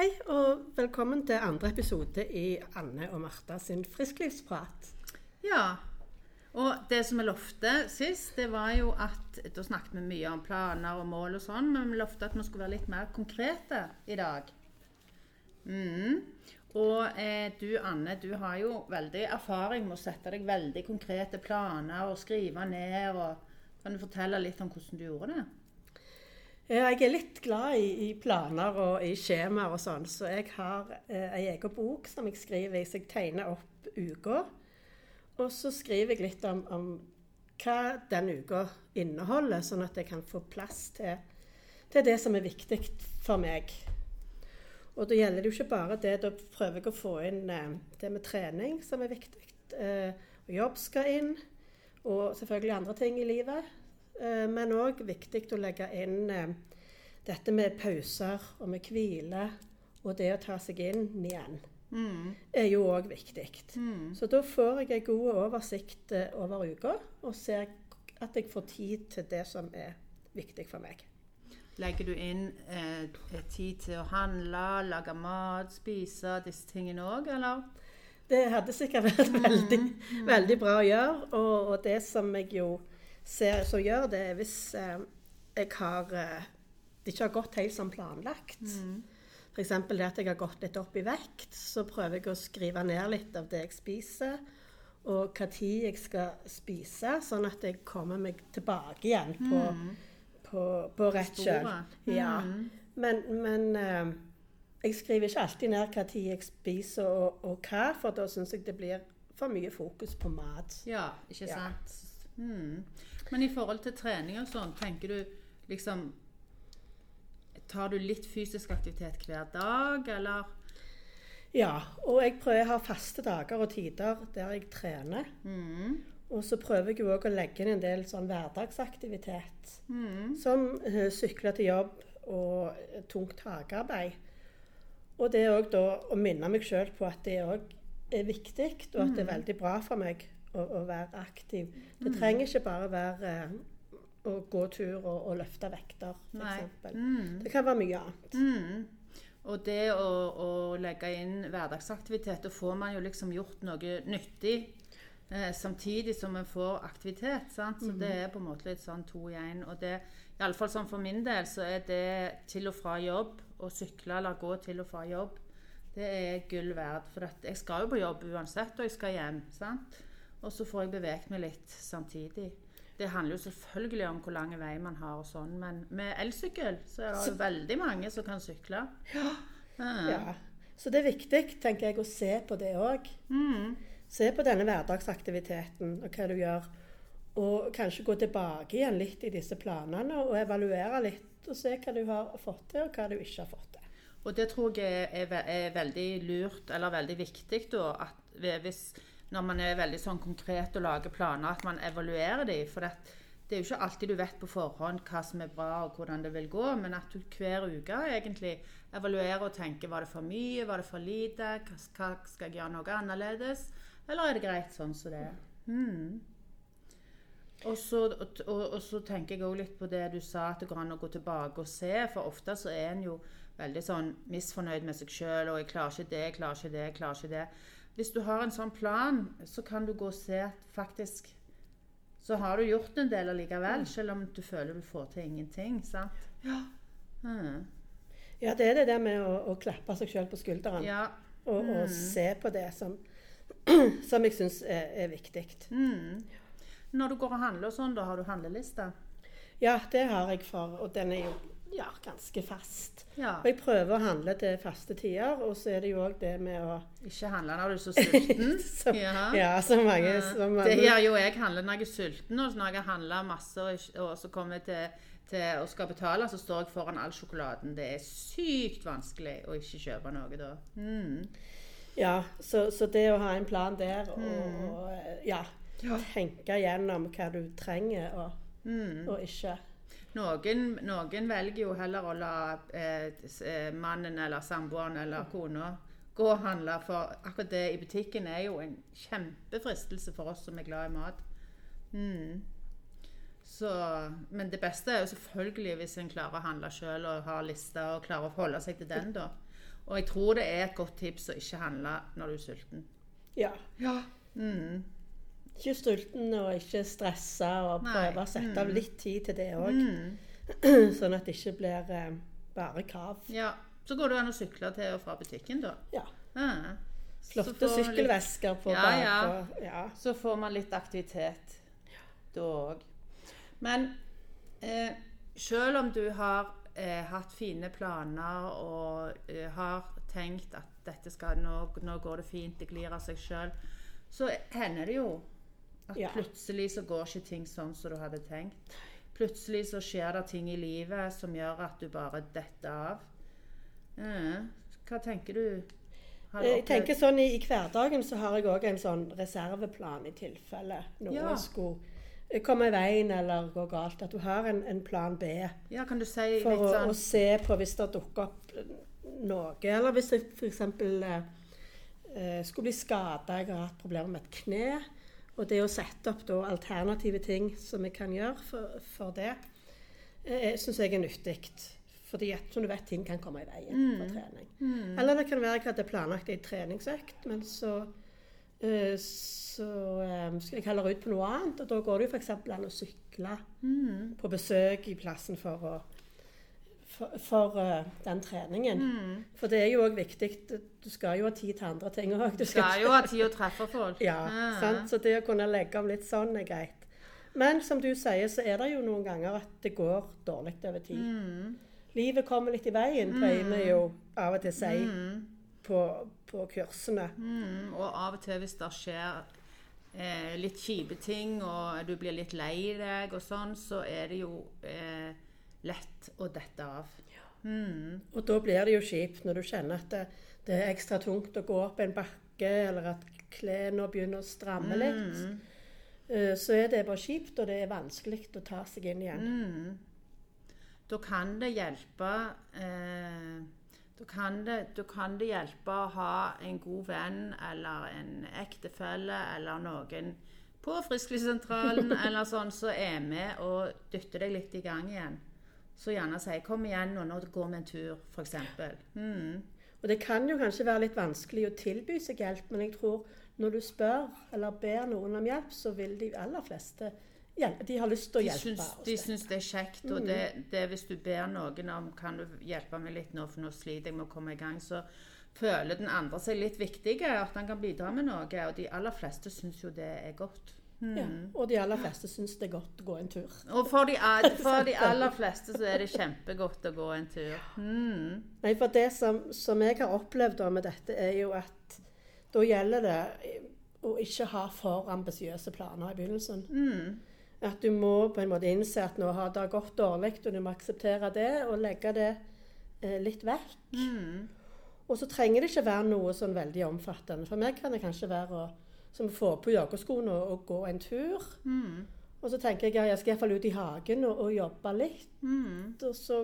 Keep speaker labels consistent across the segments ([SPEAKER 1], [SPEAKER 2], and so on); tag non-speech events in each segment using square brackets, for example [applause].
[SPEAKER 1] Hei, og velkommen til andre episode i Anne og Martha sin frisklivsprat.
[SPEAKER 2] Ja. Og det som vi lovte sist, det var jo at Da snakket vi mye om planer og mål og sånn, men vi lovte at vi skulle være litt mer konkrete i dag. Mm. Og eh, du Anne, du har jo veldig erfaring med å sette deg veldig konkrete planer og skrive ned. og Kan du fortelle litt om hvordan du gjorde det?
[SPEAKER 1] Jeg er litt glad i, i planer og i skjemaer og sånn, så jeg har eh, ei egen bok som jeg skriver så jeg tegner opp uka. Og så skriver jeg litt om, om hva den uka inneholder, sånn at jeg kan få plass til, til det som er viktig for meg. Og da gjelder det jo ikke bare det. Da prøver jeg å få inn eh, det med trening, som er viktig. Eh, jobb skal inn. Og selvfølgelig andre ting i livet. Eh, men òg viktig å legge inn eh, dette med pauser og med hvile. Og det å ta seg inn igjen
[SPEAKER 2] Mm.
[SPEAKER 1] er jo òg viktig.
[SPEAKER 2] Mm.
[SPEAKER 1] Så da får jeg en god oversikt eh, over uka, og ser at jeg får tid til det som er viktig for meg.
[SPEAKER 2] Legger du inn eh, tid til å handle, lage mat, spise disse tingene òg, eller?
[SPEAKER 1] Det hadde sikkert vært [laughs] veldig, veldig bra å gjøre. Og, og det som jeg jo ser som gjør, det er hvis eh, jeg har eh, det ikke har gått helt som planlagt.
[SPEAKER 2] Mm.
[SPEAKER 1] F.eks. det at jeg har gått litt opp i vekt, så prøver jeg å skrive ned litt av det jeg spiser. Og hva tid jeg skal spise, sånn at jeg kommer meg tilbake igjen på, på, på rett kjøl.
[SPEAKER 2] Sporet.
[SPEAKER 1] Ja.
[SPEAKER 2] Mm.
[SPEAKER 1] Men, men eh, jeg skriver ikke alltid ned hva tid jeg spiser og, og hva, for da syns jeg det blir for mye fokus på mat.
[SPEAKER 2] Ja, ikke
[SPEAKER 1] Ja.
[SPEAKER 2] sant. Mm. Men i forhold til trening og sånn, tenker du liksom Tar du litt fysisk aktivitet hver dag, eller?
[SPEAKER 1] Ja, og jeg prøver å ha faste dager og tider der jeg trener.
[SPEAKER 2] Mm.
[SPEAKER 1] Og så prøver jeg òg å legge inn en del sånn hverdagsaktivitet.
[SPEAKER 2] Mm.
[SPEAKER 1] Som eh, sykle til jobb og eh, tungt hagearbeid. Og det er òg da å minne meg sjøl på at det òg er viktig, og at det er veldig bra for meg å, å være aktiv. Det trenger ikke bare være eh, å gå tur og, og løfte vekter, f.eks.
[SPEAKER 2] Mm.
[SPEAKER 1] Det kan være mye annet.
[SPEAKER 2] Mm. Og det å, å legge inn hverdagsaktivitet, da får man jo liksom gjort noe nyttig eh, samtidig som man får aktivitet. sant? Så det er på en måte litt sånn to i én. Og det, iallfall sånn for min del, så er det til og fra jobb, å sykle eller gå til og fra jobb, det er gull verd. For at jeg skal jo på jobb uansett, og jeg skal hjem. sant? Og så får jeg beveget meg litt samtidig. Det handler jo selvfølgelig om hvor lang vei man har og sånn, men med elsykkel så er det jo veldig mange som kan sykle. Ja.
[SPEAKER 1] Ja. Så det er viktig, tenker jeg, å se på det òg.
[SPEAKER 2] Mm.
[SPEAKER 1] Se på denne hverdagsaktiviteten og hva du gjør. Og kanskje gå tilbake igjen litt i disse planene og evaluere litt. Og se hva du har fått til, og hva du ikke har fått til.
[SPEAKER 2] Og det tror jeg er, er, er veldig lurt, eller veldig viktig, da, at hvis, når man er veldig sånn konkret og lager planer, at man evaluerer de. For det, det er jo ikke alltid du vet på forhånd hva som er bra og hvordan det vil gå, men at du hver uke egentlig evaluerer og tenker var det for mye, var det for lite, hva, skal jeg gjøre noe annerledes, eller er det greit sånn som det er? Hmm. Og så, og, og så tenker jeg òg litt på det du sa, at det går an å gå tilbake og se. For ofte så er en jo veldig sånn misfornøyd med seg sjøl, og 'jeg klarer ikke det, jeg klarer ikke det', jeg klarer ikke det. Hvis du har en sånn plan, så kan du gå og se at faktisk så har du gjort en del allikevel, selv om du føler du får til ingenting. sant? Ja. Mm.
[SPEAKER 1] Ja, det er det der med å, å klappe seg sjøl på skulderen
[SPEAKER 2] ja.
[SPEAKER 1] og, og se på det som, [clears throat] som jeg syns er, er viktig.
[SPEAKER 2] Mm. Når du går og handler og sånn, da har du handleliste?
[SPEAKER 1] Ja, det har jeg for, og den er jo ja, ganske fast.
[SPEAKER 2] Ja.
[SPEAKER 1] Og jeg prøver å handle til faste tider, og så er det jo òg det med å
[SPEAKER 2] Ikke handle når du er så sulten. [laughs]
[SPEAKER 1] som,
[SPEAKER 2] Ja.
[SPEAKER 1] ja, så mange
[SPEAKER 2] Ja.
[SPEAKER 1] som
[SPEAKER 2] Det gjør jo jeg handler når jeg er sulten, og når jeg handla masse, og, og så kommer jeg til, til å skal betale, så står jeg foran all sjokoladen. Det er sykt vanskelig å ikke kjøpe noe da. Mm.
[SPEAKER 1] Ja, så, så det å ha en plan der og,
[SPEAKER 2] Mm.
[SPEAKER 1] og ja, tenke gjennom hva du trenger og,
[SPEAKER 2] Mm.
[SPEAKER 1] og ikke.
[SPEAKER 2] Noen, noen velger jo heller å la eh, eh, mannen eller samboeren eller kona gå og handle, for akkurat det i butikken er jo en kjempefristelse for oss som er glad i mat. Mm. Så, men det beste er jo selvfølgelig hvis en klarer å handle sjøl og har lista og klarer å holde seg til den, da. Og jeg tror det er et godt tips å ikke handle når du er sulten.
[SPEAKER 1] Ja.
[SPEAKER 2] Ja. Mm.
[SPEAKER 1] Ikke sulten og ikke stressa, og
[SPEAKER 2] Nei.
[SPEAKER 1] prøve å sette av
[SPEAKER 2] Mm.
[SPEAKER 1] litt tid til det òg.
[SPEAKER 2] Mm. [clears throat]
[SPEAKER 1] Sånn at det ikke blir eh, bare krav.
[SPEAKER 2] ja. Så går det an å sykle til og fra butikken, da.
[SPEAKER 1] Ja.
[SPEAKER 2] Ah.
[SPEAKER 1] Flotte
[SPEAKER 2] sykkelvesker litt-
[SPEAKER 1] på
[SPEAKER 2] Ja, ja.
[SPEAKER 1] og- ja.
[SPEAKER 2] Så får man litt aktivitet da òg. Men eh, selv om du har eh, hatt fine planer og eh, har tenkt at dette skal, nå, nå går det fint, det glir av seg sjøl, så hender det jo at
[SPEAKER 1] Ja.
[SPEAKER 2] plutselig så går ikke ting sånn som du hadde tenkt. Plutselig så skjer det ting i livet som gjør at du bare detter av. Mm. hva tenker du?
[SPEAKER 1] Eh, Jeg tenker sånn i, I hverdagen så har jeg òg en sånn reserveplan i tilfelle noe
[SPEAKER 2] Ja.
[SPEAKER 1] skulle komme i veien eller gå galt. At du har en, en plan B
[SPEAKER 2] Ja, kan du si
[SPEAKER 1] for
[SPEAKER 2] litt
[SPEAKER 1] å,
[SPEAKER 2] sånn
[SPEAKER 1] å se på hvis det dukker opp noe. Eller hvis jeg f.eks. Eh, eh, skulle bli skada, jeg har hatt problemer med et kne. Og det å sette opp da alternative ting som vi kan gjøre for, for det, eh, syns jeg er nyttig. Fordi at, som du vet, ting kan komme i veien for trening.
[SPEAKER 2] Mm.
[SPEAKER 1] Eller det kan være jeg hadde planlagt ei treningsøkt, men så, eh, så eh, skal jeg heller ut på noe annet. Og da går det jo f.eks. an å sykle
[SPEAKER 2] Mm.
[SPEAKER 1] på besøk i plassen for, å, for, for uh, den treningen.
[SPEAKER 2] Mm.
[SPEAKER 1] For det er jo òg viktig. Du skal jo ha tid til andre ting òg.
[SPEAKER 2] Du skal jo ha tid å treffe folk. [laughs]
[SPEAKER 1] Ja, sant? Så det å kunne legge om litt sånn er greit. Men som du sier, så er det jo noen ganger at det går dårlig over tid.
[SPEAKER 2] Mm.
[SPEAKER 1] Livet kommer litt i veien, pleier vi jo av og til si
[SPEAKER 2] Mm.
[SPEAKER 1] på, på kursene.
[SPEAKER 2] Mm. Og av og til hvis det skjer eh, litt kjipe ting, og du blir litt lei deg og sånn, så er det jo eh, lett å dette av. Mm.
[SPEAKER 1] Og da blir det jo kjipt når du kjenner at det, det er ekstra tungt å gå opp en bakke, eller at klærne begynner å stramme litt.
[SPEAKER 2] Mm.
[SPEAKER 1] Eh, Så er det bare kjipt, og det er vanskelig å ta seg inn igjen.
[SPEAKER 2] Mm. Da kan det hjelpe eh, da, kan det, da kan det hjelpe å ha en god venn eller en ektefelle eller noen på Frisklivssentralen [laughs] eller sånn som er med og dytter deg litt i gang igjen. Så gjerne sier 'kom igjen nå, nå går vi en tur', f.eks. Mm.
[SPEAKER 1] Og det kan jo kanskje være litt vanskelig å tilby seg hjelp, men jeg tror når du spør eller ber noen om hjelp, så vil de aller fleste hjelpe. De har lyst til å
[SPEAKER 2] De
[SPEAKER 1] hjelpe.
[SPEAKER 2] syns, de syns det er kjekt. Og det, det hvis du ber noen om kan du hjelpe meg litt nå, for nå sliter jeg med å komme i gang, så føler den andre seg litt viktig, at han kan bidra med noe. Og de aller fleste syns jo det er godt. Mm.
[SPEAKER 1] ja. Og de aller fleste syns det er godt å gå en tur.
[SPEAKER 2] Og for de, [laughs] for de aller fleste så er det kjempegodt å gå en tur. Mm.
[SPEAKER 1] Nei, for det som, som jeg har opplevd da med dette, er jo at da gjelder det å ikke ha for ambisiøse planer i begynnelsen.
[SPEAKER 2] Mm.
[SPEAKER 1] At du må på en måte innse at nå har det gått dårlig, og du må akseptere det og legge det eh, litt vekk.
[SPEAKER 2] Mm.
[SPEAKER 1] Og så trenger det ikke være noe sånn veldig omfattende. For meg kan det kanskje være å som å få på joggeskoene og, og gå en tur.
[SPEAKER 2] Mm.
[SPEAKER 1] Og så tenker jeg at jeg skal iallfall ut i hagen og, og jobbe litt.
[SPEAKER 2] Mm.
[SPEAKER 1] Og så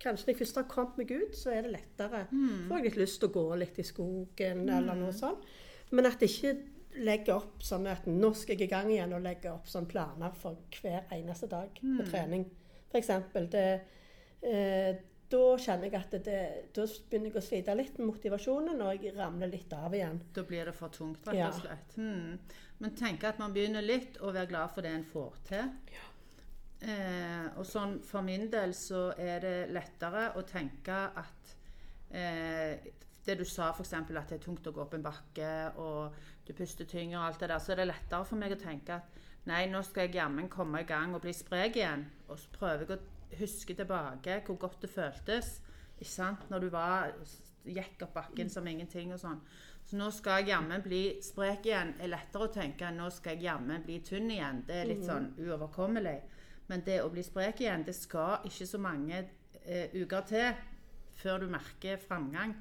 [SPEAKER 1] kanskje når jeg først har kommet meg ut, så er det lettere.
[SPEAKER 2] Mm.
[SPEAKER 1] Får jeg litt lyst til å gå litt i skogen eller noe sånt. Men at jeg ikke legger opp sånn at nå skal jeg i gang igjen og legge opp sånn planer for hver eneste dag på
[SPEAKER 2] Mm.
[SPEAKER 1] trening. For eksempel. Det, eh, da kjenner jeg at det, da begynner jeg å slite litt med motivasjonen, og jeg ramler litt av igjen.
[SPEAKER 2] Da blir det for tungt, rett og slett. Mm. Men tenk at man begynner litt, og være glad for det en får til. Eh, og sånn for min del så er det lettere å tenke at eh, Det du sa f.eks. at det er tungt å gå opp en bakke, og du puster tyngre og alt det der, så er det lettere for meg å tenke at nei, nå skal jeg jammen komme i gang og bli sprek igjen. Og så prøver jeg å huske tilbake hvor godt det føltes. Ikke sant? Når du var, gikk opp bakken som ingenting og sånn. Så nå skal jeg jammen bli sprek igjen. er lettere å tenke enn nå skal jeg jammen bli tynn igjen. Det er litt sånn uoverkommelig. Men det å bli sprek igjen, det skal ikke så mange eh, uker til før du merker framgang.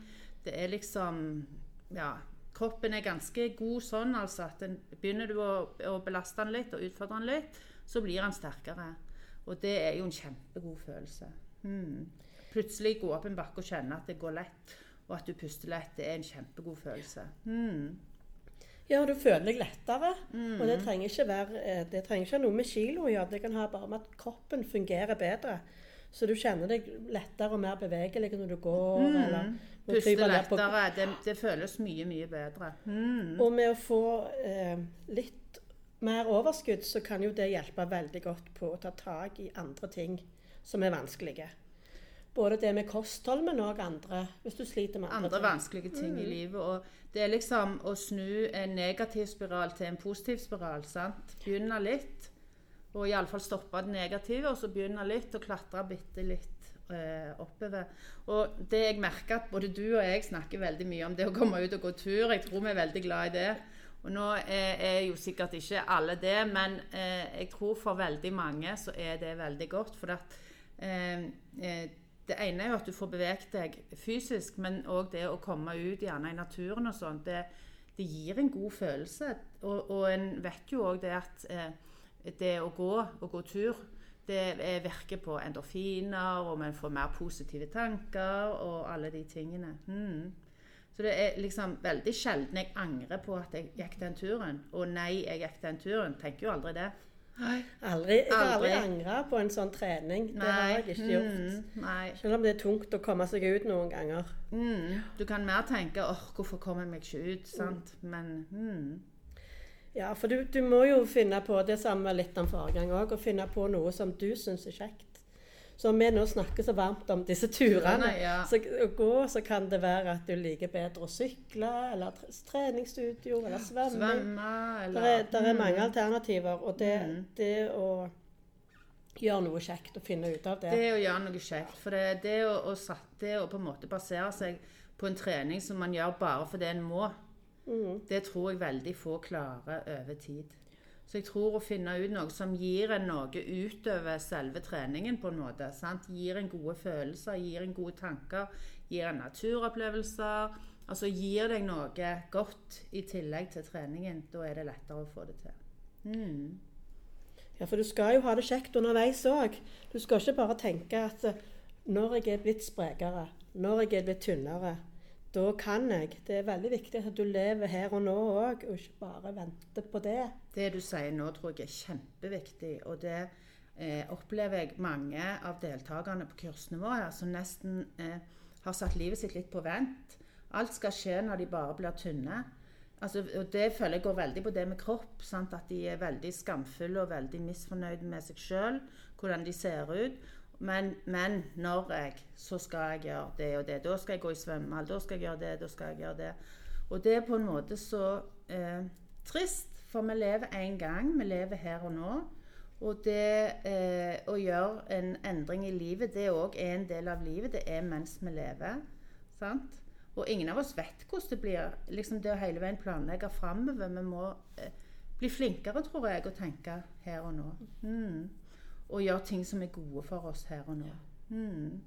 [SPEAKER 2] Det er liksom Ja. Kroppen er ganske god sånn, altså at den, begynner du å, å belaste den litt og utfordre den litt, så blir den sterkere. Og det er jo en kjempegod følelse. Hmm. Plutselig gå opp en bakke og kjenne at det går lett, og at du puster lett. Det er en kjempegod følelse. Hmm.
[SPEAKER 1] Ja, du føler deg lettere. Og det trenger ikke være eh, Det trenger ikke ha noe med kilo å gjøre. Det kan ha bare med at kroppen fungerer bedre. Så du kjenner deg lettere og mer bevegelig når du går. eller når
[SPEAKER 2] Puste
[SPEAKER 1] kryper på-
[SPEAKER 2] lettere. Det, det føles mye, mye bedre. Mm.
[SPEAKER 1] Og med å få eh, litt mer overskudd, så kan jo det hjelpe veldig godt på å ta tak i andre ting som er vanskelige. Både det med kosthold, men òg andre, hvis du sliter med andre,
[SPEAKER 2] Andre
[SPEAKER 1] ting.
[SPEAKER 2] vanskelige ting i livet. Og det er liksom å snu en negativ spiral til en positiv spiral. sant? Begynne litt, og iallfall stoppe det negative, og så begynne litt og klatre bitte litt eh, oppover. Og det jeg merker at både du og jeg snakker veldig mye om det å komme ut og gå tur. Jeg tror vi er veldig glad i det. Og nå er, er jo sikkert ikke alle det, men eh, jeg tror for veldig mange så er det veldig godt. For at eh, eh, det ene er jo at du får beveget deg fysisk, men òg det å komme ut gjerne i naturen og sånn. Det, det gir en god følelse. Og, og en vet jo òg det at eh, det å gå og gå tur det er, virker på endorfiner, og man får mer positive tanker og alle de tingene. Mm. Så det er liksom veldig sjelden jeg angrer på at jeg gikk den turen. Og nei, jeg gikk den turen. Tenker jo aldri det.
[SPEAKER 1] Aldri, jeg har aldri
[SPEAKER 2] Aldri.
[SPEAKER 1] angra på en sånn trening. Det har jeg ikke gjort.
[SPEAKER 2] Mm, nei.
[SPEAKER 1] Selv om det er tungt å komme seg ut noen ganger.
[SPEAKER 2] Mm. Du kan mer tenke åh, hvorfor kommer jeg meg ikke ut? sant? Men mm.
[SPEAKER 1] Ja, for du, du må jo finne på det samme litt om forrige gang òg, å finne på noe som du syns er kjekt. Så om vi nå snakker så varmt om disse turene,
[SPEAKER 2] ja.
[SPEAKER 1] så å gå, så kan det være at du liker bedre å sykle, eller treningsstudio, eller svømme.
[SPEAKER 2] Svømme
[SPEAKER 1] Det
[SPEAKER 2] eller
[SPEAKER 1] er, der er
[SPEAKER 2] Mm.
[SPEAKER 1] mange alternativer, og det,
[SPEAKER 2] Mm.
[SPEAKER 1] det å gjøre noe kjekt og finne ut av det.
[SPEAKER 2] Det å gjøre noe kjekt. For det, det, å, å, det å på en måte basere seg på en trening som man gjør bare fordi en må,
[SPEAKER 1] Mm.
[SPEAKER 2] det tror jeg veldig få klarer over tid. Så jeg tror å finne ut noe som gir en noe utover selve treningen, på en måte. Sant? Gir en gode følelser, gir en gode tanker, gir en naturopplevelser. Altså gir deg noe godt i tillegg til treningen. Da er det lettere å få det til. Mm.
[SPEAKER 1] Ja, for du skal jo ha det kjekt underveis òg. Du skal ikke bare tenke at eh, når jeg er blitt sprekere, når jeg er blitt tynnere, da kan jeg. Det er veldig viktig at du lever her og nå òg, og ikke bare venter på det.
[SPEAKER 2] Det du sier nå, tror jeg er kjempeviktig. Og det eh, opplever jeg mange av deltakerne på kursene våre som nesten eh, har satt livet sitt litt på vent. Alt skal skje når de bare blir tynne. Altså, og Det føler jeg går veldig på det med kropp. Sant? At de er veldig skamfulle og veldig misfornøyde med seg sjøl, hvordan de ser ut. Men, men når jeg, så skal jeg gjøre det og det. Da skal jeg gå i svømmehall, da skal jeg gjøre det, da skal jeg gjøre det. Og det er på en måte så eh, trist, for vi lever én gang. Vi lever her og nå. Og det eh, å gjøre en endring i livet, det òg er en del av livet. Det er mens vi lever. Sant? Og ingen av oss vet hvordan det blir. Liksom det å hele veien planlegge framover. Vi må eh, bli flinkere, tror jeg, å tenke her og nå. Mm. Og gjøre ting som er gode for oss her og nå. Mm.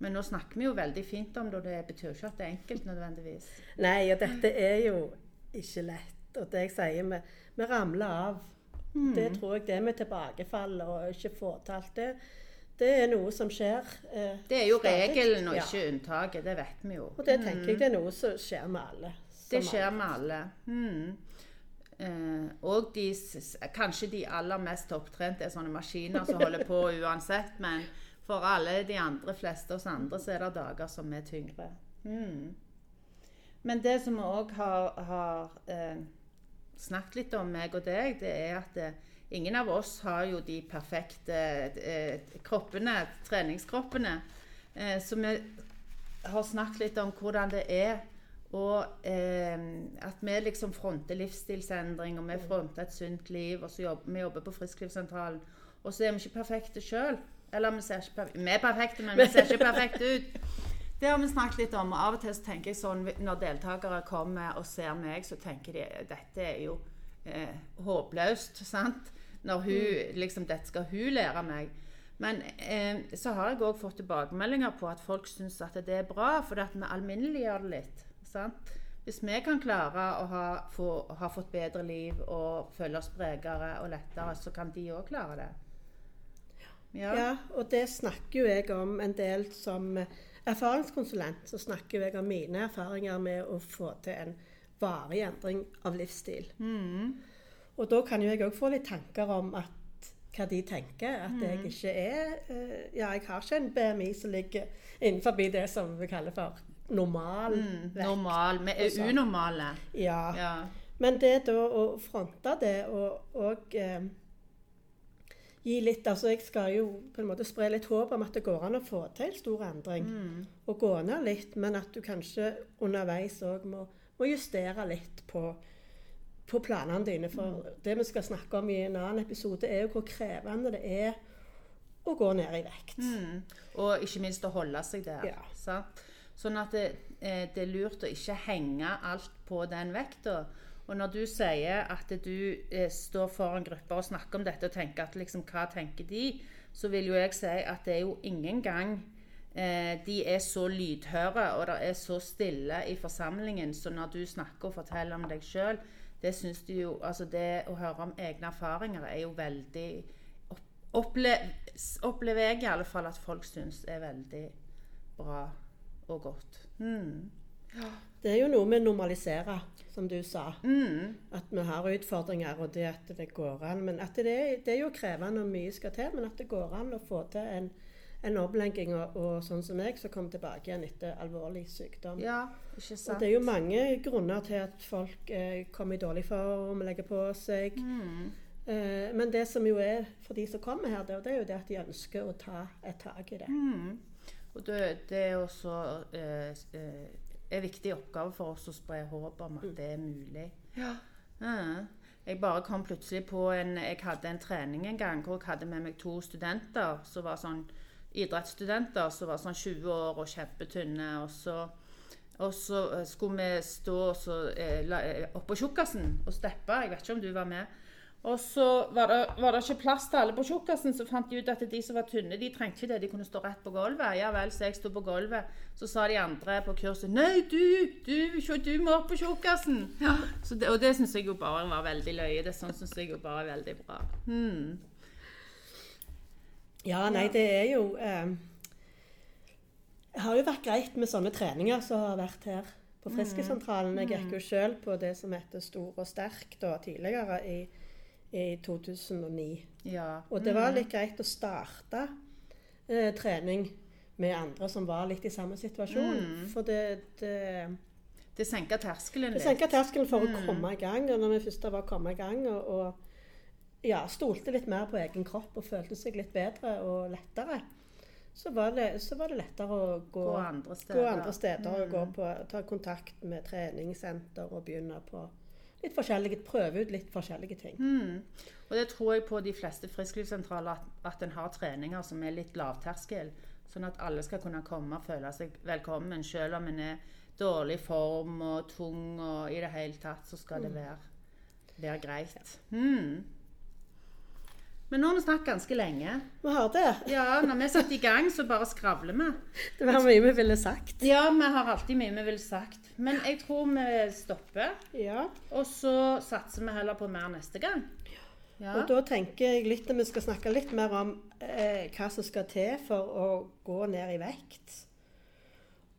[SPEAKER 2] Men nå snakker vi jo veldig fint om det, og det betyr ikke at det er enkelt nødvendigvis.
[SPEAKER 1] Nei, og dette er jo ikke lett. Og det jeg sier, vi, vi ramler av.
[SPEAKER 2] Mm.
[SPEAKER 1] Det tror jeg det med tilbakefall og ikke få til alt det, det er noe som skjer. Eh,
[SPEAKER 2] Det er jo
[SPEAKER 1] stadig.
[SPEAKER 2] regelen og
[SPEAKER 1] Ja.
[SPEAKER 2] ikke unntaket. Det vet vi jo.
[SPEAKER 1] Og det tenker jeg det er noe som skjer med alle.
[SPEAKER 2] Det skjer med alle. Mm. Eh, og de, kanskje de aller mest topptrente er sånne maskiner som holder på [laughs] uansett. Men for alle de andre fleste oss andre så er det dager som er tyngre. Mm. Men det som vi òg har, har eh, snakket litt om, meg og deg, det er at det, ingen av oss har jo de perfekte eh, kroppene, treningskroppene. Eh, så vi har snakket litt om hvordan det er og eh, at vi liksom fronter livsstilsendring, og vi fronter et sunt liv, og så jobber vi jobber på Frisklivssentralen. Og så er vi ikke perfekte sjøl. Eller vi, ser ikke vi er perfekte, men vi ser ikke perfekte ut. [laughs] Det har vi snakket litt om, og av og til så tenker jeg sånn når deltakere kommer og ser meg, så tenker de dette er jo eh, håpløst, sant? Når hun liksom Dette skal hun lære meg. Men eh, så har jeg òg fått tilbakemeldinger på at folk syns at det er bra, fordi at vi alminneliggjør det litt. Sant? Hvis vi kan klare å ha, få, ha fått bedre liv og føle oss sprekere og lettere, så kan de òg klare det. Ja.
[SPEAKER 1] Ja, og det snakker jo jeg om en del som erfaringskonsulent. Så snakker jeg om mine erfaringer med å få til en varig endring av livsstil.
[SPEAKER 2] Mm.
[SPEAKER 1] Og da kan jo jeg òg få litt tanker om at hva de tenker. At jeg
[SPEAKER 2] Mm.
[SPEAKER 1] ikke er eh, Ja, jeg har ikke en BMI som ligger innenfor det som vi kaller for normal
[SPEAKER 2] Mm.
[SPEAKER 1] vekt.
[SPEAKER 2] Normal. Vi er unormale.
[SPEAKER 1] Ja.
[SPEAKER 2] Ja.
[SPEAKER 1] Men det da å fronte det og, og eh, gi litt Altså jeg skal jo på en måte spre litt håp om at det går an å få til stor endring.
[SPEAKER 2] Mm.
[SPEAKER 1] Og gå ned litt, men at du kanskje underveis òg må, må justere litt på, på planene dine. For det vi skal snakke om i en annen episode, er jo hvor krevende det er å gå ned i vekt.
[SPEAKER 2] Mm. Og ikke minst å holde seg der.
[SPEAKER 1] Ja.
[SPEAKER 2] Sant? Sånn at det, eh, det er lurt å ikke henge alt på den vekta. Og når du sier at du eh, står foran grupper og snakker om dette og tenker at liksom, hva tenker de, så vil jo jeg si at det er jo ingen gang eh, de er så lydhøre og det er så stille i forsamlingen. Så når du snakker og forteller om deg sjøl, det syns du jo Altså det å høre om egne erfaringer er jo veldig opple, Opplever jeg i alle fall at folk syns er veldig bra og godt. Mm.
[SPEAKER 1] Det er jo noe med å normalisere, som du sa.
[SPEAKER 2] Mm.
[SPEAKER 1] At vi har utfordringer, og det at det går an. Men at det, det er jo krevende og mye skal til, men at det går an å få til en, en omlegging. Og, og sånn som meg, som kom tilbake igjen etter alvorlig sykdom.
[SPEAKER 2] Ja, ikke sant?
[SPEAKER 1] Og det er jo mange grunner til at folk eh, kommer i dårlig form, legger på seg.
[SPEAKER 2] mm.
[SPEAKER 1] Eh, men det som jo er for de som kommer her, det, det er jo det at de ønsker å ta et tak i det.
[SPEAKER 2] Mm. Og det, det er også eh, eh, en viktig oppgave for oss å spre håp om at det er mulig. Ja. Jeg bare kom plutselig på en Jeg hadde en trening en gang hvor jeg hadde med meg to studenter som var sånn idrettsstudenter som var sånn 20 år og kjempetynne. Og så, og så eh, skulle vi stå så, eh, eh, oppå tjukkasen og steppe. Jeg vet ikke om du var med. Og så var det, var det ikke plass til alle på tjukkasen, så fant de ut at de som var tynne, de trengte ikke det. De kunne stå rett på gulvet. Ja vel, så jeg sto på gulvet. Så sa de andre på kurset Nei, du! Du, du må opp på tjukkasen! Ja. Og det syns jeg jo bare var veldig løye. Det sånn syns jeg jo bare er veldig bra. Hmm.
[SPEAKER 1] Ja, nei, det er jo eh, Det har jo vært greit med sånne treninger som har vært her på Friskesentralen. Jeg gikk jo sjøl på det som heter Stor og sterk da, tidligere, i, i 2009.
[SPEAKER 2] Ja.
[SPEAKER 1] Og det var litt greit å starte eh, trening med andre som var litt i samme situasjon.
[SPEAKER 2] Mm.
[SPEAKER 1] For det, det,
[SPEAKER 2] Det senka terskelen
[SPEAKER 1] det
[SPEAKER 2] litt.
[SPEAKER 1] senka terskelen for
[SPEAKER 2] Mm.
[SPEAKER 1] å komme i gang. Og når vi først var kommet i gang og, og ja, stolte litt mer på egen kropp og følte seg litt bedre og lettere, så var det, så var det lettere å gå,
[SPEAKER 2] Gå andre steder.
[SPEAKER 1] gå andre steder og
[SPEAKER 2] Mm.
[SPEAKER 1] gå på, ta kontakt med treningssenter og begynne på litt forskjellige, prøve ut litt forskjellige ting.
[SPEAKER 2] Mm. Og det tror jeg på de fleste frisklivssentraler, at, at en har treninger som er litt lavterskel. Sånn at alle skal kunne komme og føle seg velkommen, selv om en er dårlig form og tung og i det hele tatt, så skal det være, være greit. Mm. Men nå har vi snakket ganske lenge.
[SPEAKER 1] Vi har det.
[SPEAKER 2] Ja, når vi setter i gang, så bare skravler vi.
[SPEAKER 1] Det var mye vi ville sagt.
[SPEAKER 2] Ja, vi har alltid mye vi ville sagt. Men jeg tror vi stopper,
[SPEAKER 1] Ja.
[SPEAKER 2] og så satser vi heller på mer neste gang. Ja.
[SPEAKER 1] Og da tenker jeg litt at vi skal snakke litt mer om eh, hva som skal til for å gå ned i vekt.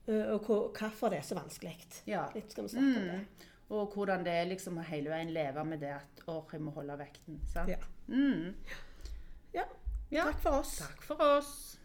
[SPEAKER 1] Eh, og hvor, hvorfor det er så vanskelig.
[SPEAKER 2] Ja.
[SPEAKER 1] Litt skal vi snakke om det.
[SPEAKER 2] Mm. Og hvordan det er liksom å hele veien leve med det at åh, jeg må holde vekten. Sant?
[SPEAKER 1] Ja.
[SPEAKER 2] Mm.
[SPEAKER 1] Ja.
[SPEAKER 2] Ja.
[SPEAKER 1] Takk for oss.
[SPEAKER 2] Takk for oss.